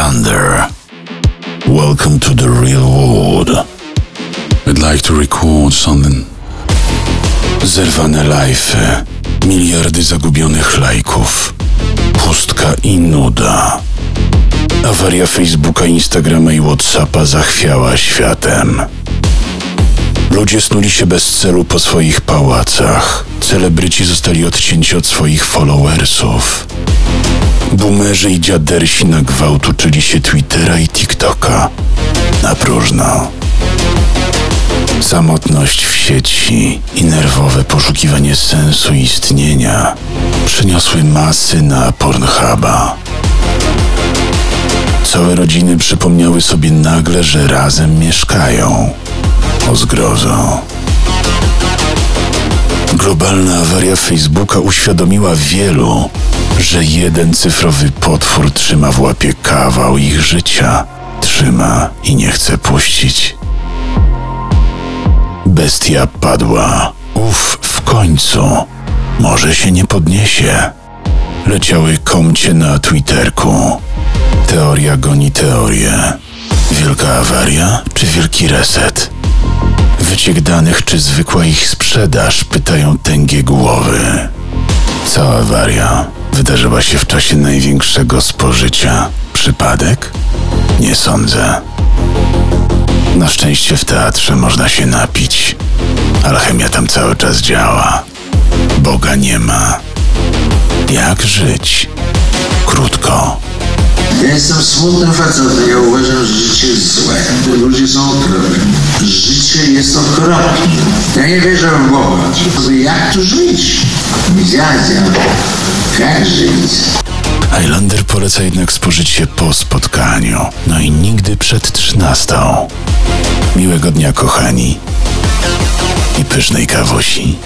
Highlander. Welcome to the real world. I'd like to record something. Zerwane lifey, miliardy zagubionych lajków, pustka i nuda. Awaria Facebooka, Instagrama i Whatsappa zachwiała światem. Ludzie snuli się bez celu po swoich pałacach. Celebryci zostali odcięci od swoich followersów. Boomerzy i dziadersi na gwałt uczyli się Twittera i TikToka. Na próżno. Samotność w sieci i nerwowe poszukiwanie sensu istnienia przyniosły masy na Pornhuba. Całe rodziny przypomniały sobie nagle, że razem mieszkają. O zgrozo. Globalna awaria Facebooka uświadomiła wielu, że jeden cyfrowy potwór trzyma w łapie kawał ich życia. Trzyma i nie chce puścić. Bestia padła. Uf, w końcu. Może się nie podniesie. Leciały komcie na Twitterku. Teoria goni teorię. Wielka awaria czy wielki reset? Wyciek danych czy zwykła ich sprzedaż? Pytają tęgie głowy. Cała awaria wydarzyła się w czasie największego spożycia. Przypadek? Nie sądzę. Na szczęście w teatrze można się napić. Alchemia tam cały czas działa. Boga nie ma. Jak żyć? Krótko. Ja jestem smutnym facetem. Ja uważam, że życie jest złe. Ludzie są okropni. Życie jest okropne. Ja nie wierzę w Boga. Jak tu żyć? Dziadzia. Żyć? Highlander poleca jednak spożyć się po spotkaniu. No i nigdy przed trzynastą. Miłego dnia, kochani. I pysznej kawusi.